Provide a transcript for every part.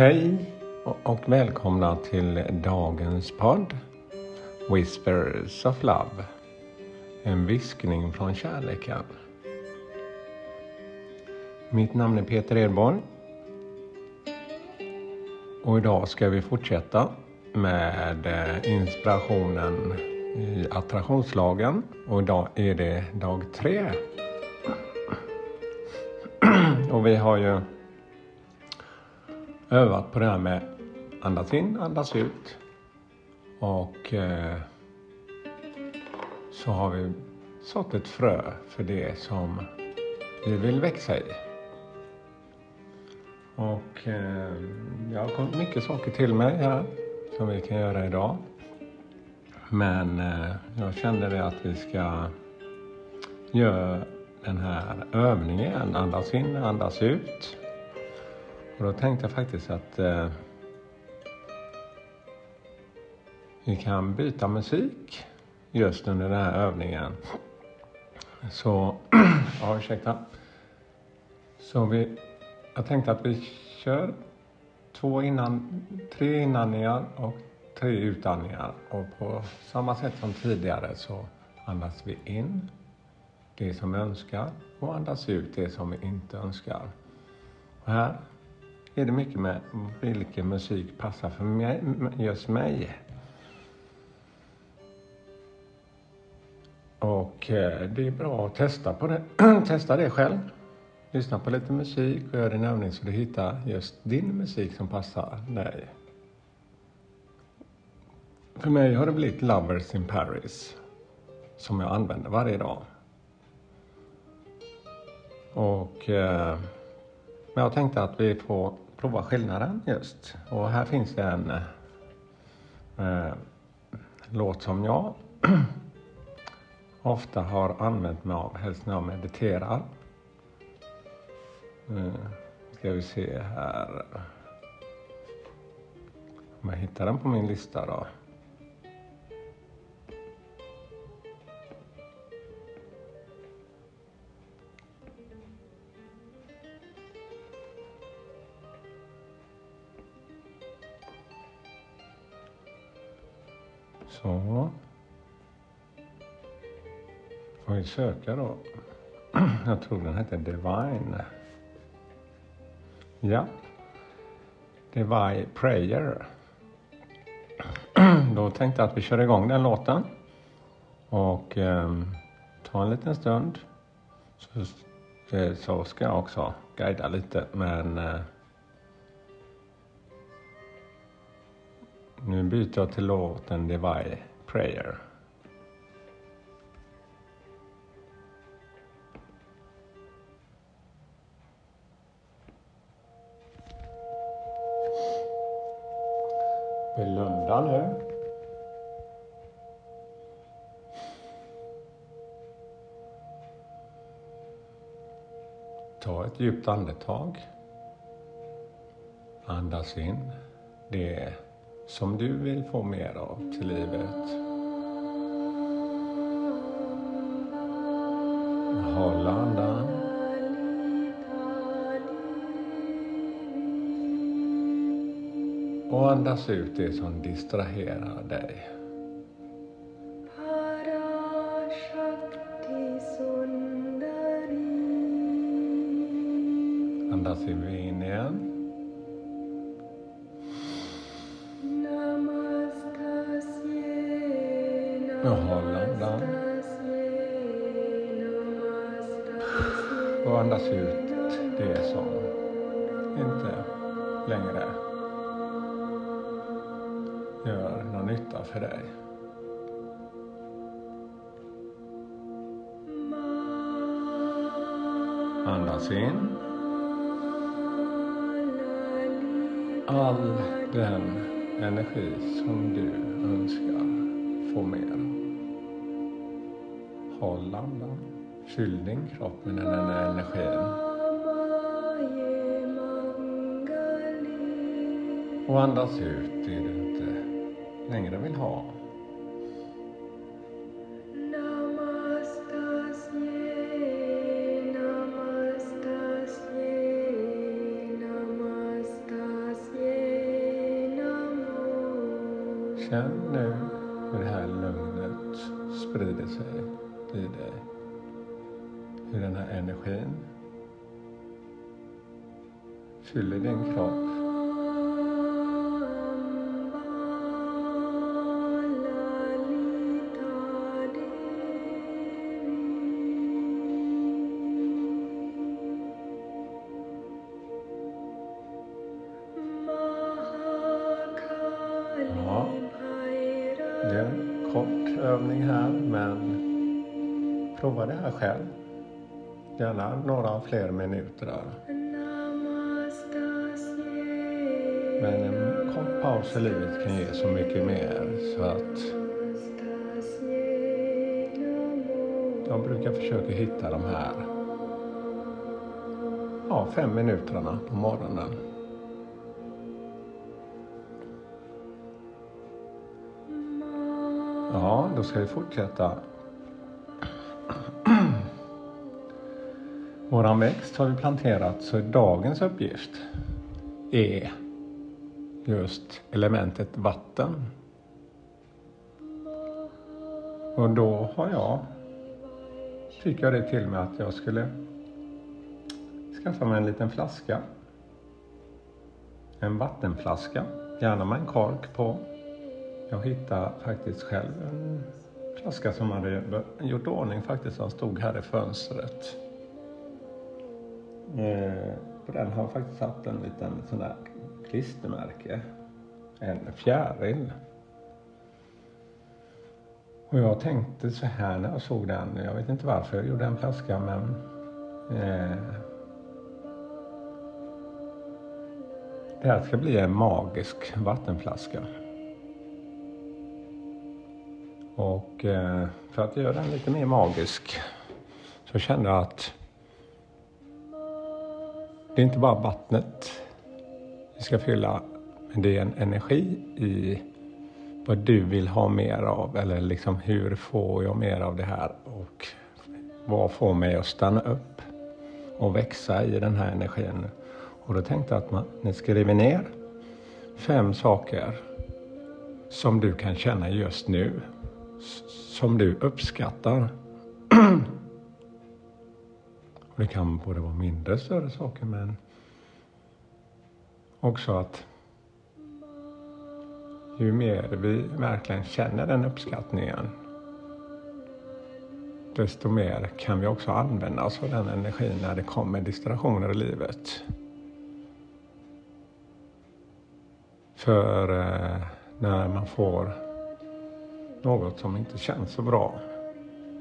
Hej och välkomna till dagens podd Whispers of Love. En viskning från kärleken. Mitt namn är Peter Edborg. Och idag ska vi fortsätta med eh, inspirationen i attraktionslagen. Och idag är det dag tre. Och vi har ju övat på det här med andas in, andas ut. Och eh, så har vi sått ett frö för det som vi vill växa i. Och eh, jag har kommit mycket saker till mig här som vi kan göra idag. Men eh, jag kände det att vi ska göra den här övningen, andas in, andas ut. Och då tänkte jag faktiskt att eh, vi kan byta musik just under den här övningen. Så, ja ursäkta. Så vi, jag tänkte att vi kör två innan, tre inandningar och tre utandningar. Och på samma sätt som tidigare så andas vi in det som vi önskar och andas ut det som vi inte önskar. Och här är det mycket med vilken musik passar för mig, just mig. Och eh, det är bra att testa, på det. testa det själv. Lyssna på lite musik och gör en övning så du hittar just din musik som passar dig. För mig har det blivit Lovers in Paris som jag använder varje dag. Och eh, men jag tänkte att vi får prova skillnaden just. Och här finns det en eh, låt som jag ofta har använt mig av, helst när jag mediterar. Eh, ska vi se här. Om jag hittar den på min lista då. Så. Får vi söka då. Jag tror den heter Divine. Ja. Divine Prayer. Då tänkte jag att vi kör igång den låten. Och eh, ta en liten stund. Så, eh, så ska jag också guida lite men eh, Nu byter jag till låten Divine Prayer. Blunda nu. Ta ett djupt andetag. Andas in. Det som du vill få mer av till livet. Håll andan. Och andas ut det som distraherar dig. Andas in Och håll andan. Och andas ut det som inte längre gör någon nytta för dig. Andas in. All den energi som du önskar få mer. Håll andan. Fyll din kropp med den här energin. Och andas ut det du inte längre vill ha. Känn nu hur det här lugnet sprider sig i dig. Hur den här energin fyller din kropp. Prova det här själv. Gärna några fler minuter. Men en kort paus i livet kan ge så mycket mer så att jag brukar försöka hitta de här ja, fem minuterna på morgonen. Ja, då ska vi fortsätta. Våran växt har vi planterat så dagens uppgift är just elementet vatten. Och då har jag, fick jag det till mig att jag skulle skaffa mig en liten flaska. En vattenflaska, gärna med en kork på. Jag hittade faktiskt själv en flaska som hade gjort ordning faktiskt, som stod här i fönstret. Eh, på den har jag faktiskt satt en liten sån där klistermärke. En fjäril. Och jag tänkte så här när jag såg den, jag vet inte varför jag gjorde en flaska men eh, det här ska bli en magisk vattenflaska. Och eh, för att göra den lite mer magisk så kände jag att det är inte bara vattnet vi ska fylla, men det är en energi i vad du vill ha mer av eller liksom hur får jag mer av det här och vad får mig att stanna upp och växa i den här energin. Och då tänkte jag att man, ni skriver ner fem saker som du kan känna just nu som du uppskattar. Och det kan både vara mindre och större saker men också att ju mer vi verkligen känner den uppskattningen desto mer kan vi också använda oss av den energin när det kommer distraktioner i livet. För eh, när man får något som inte känns så bra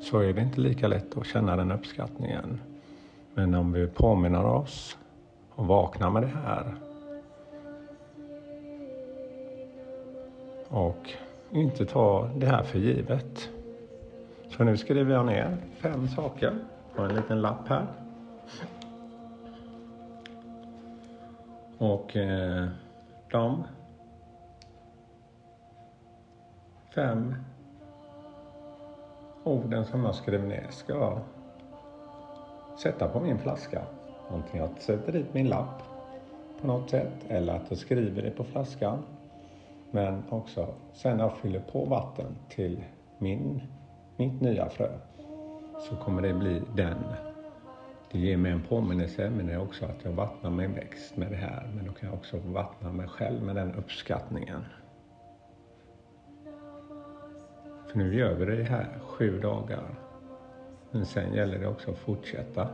så är det inte lika lätt att känna den uppskattningen. Men om vi påminner oss och vaknar med det här och inte tar det här för givet. Så nu skriver jag ner fem saker på en liten lapp här. Och eh, de fem orden som jag skrev ner ska sätta på min flaska. Antingen att jag sätter dit min lapp på något sätt eller att jag skriver det på flaskan. Men också sen när jag fyller på vatten till min, mitt nya frö så kommer det bli den. Det ger mig en påminnelse men det är också att jag vattnar min växt med det här. Men då kan jag också vattna mig själv med den uppskattningen. För nu gör vi det här sju dagar. Men sen gäller det också att fortsätta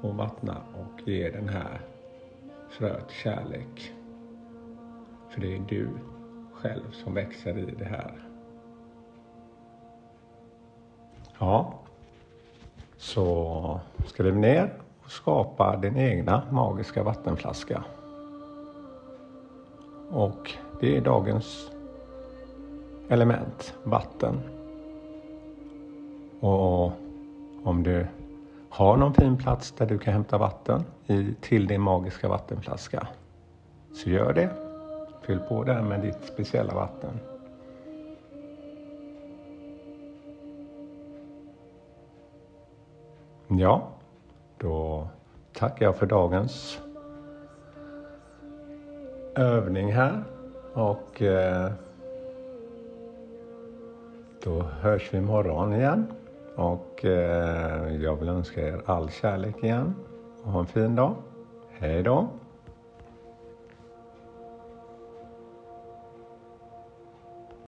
och vattna och ge den här fröet kärlek. För det är du själv som växer i det här. Ja, så skriv ner och skapa din egna magiska vattenflaska. Och det är dagens element, vatten. Och om du har någon fin plats där du kan hämta vatten i, till din magiska vattenflaska så gör det. Fyll på den med ditt speciella vatten. Ja, då tackar jag för dagens övning här och eh, Då hörs vi imorgon igen. Och eh, jag vill önska er all kärlek igen. Och ha en fin dag. Hej då!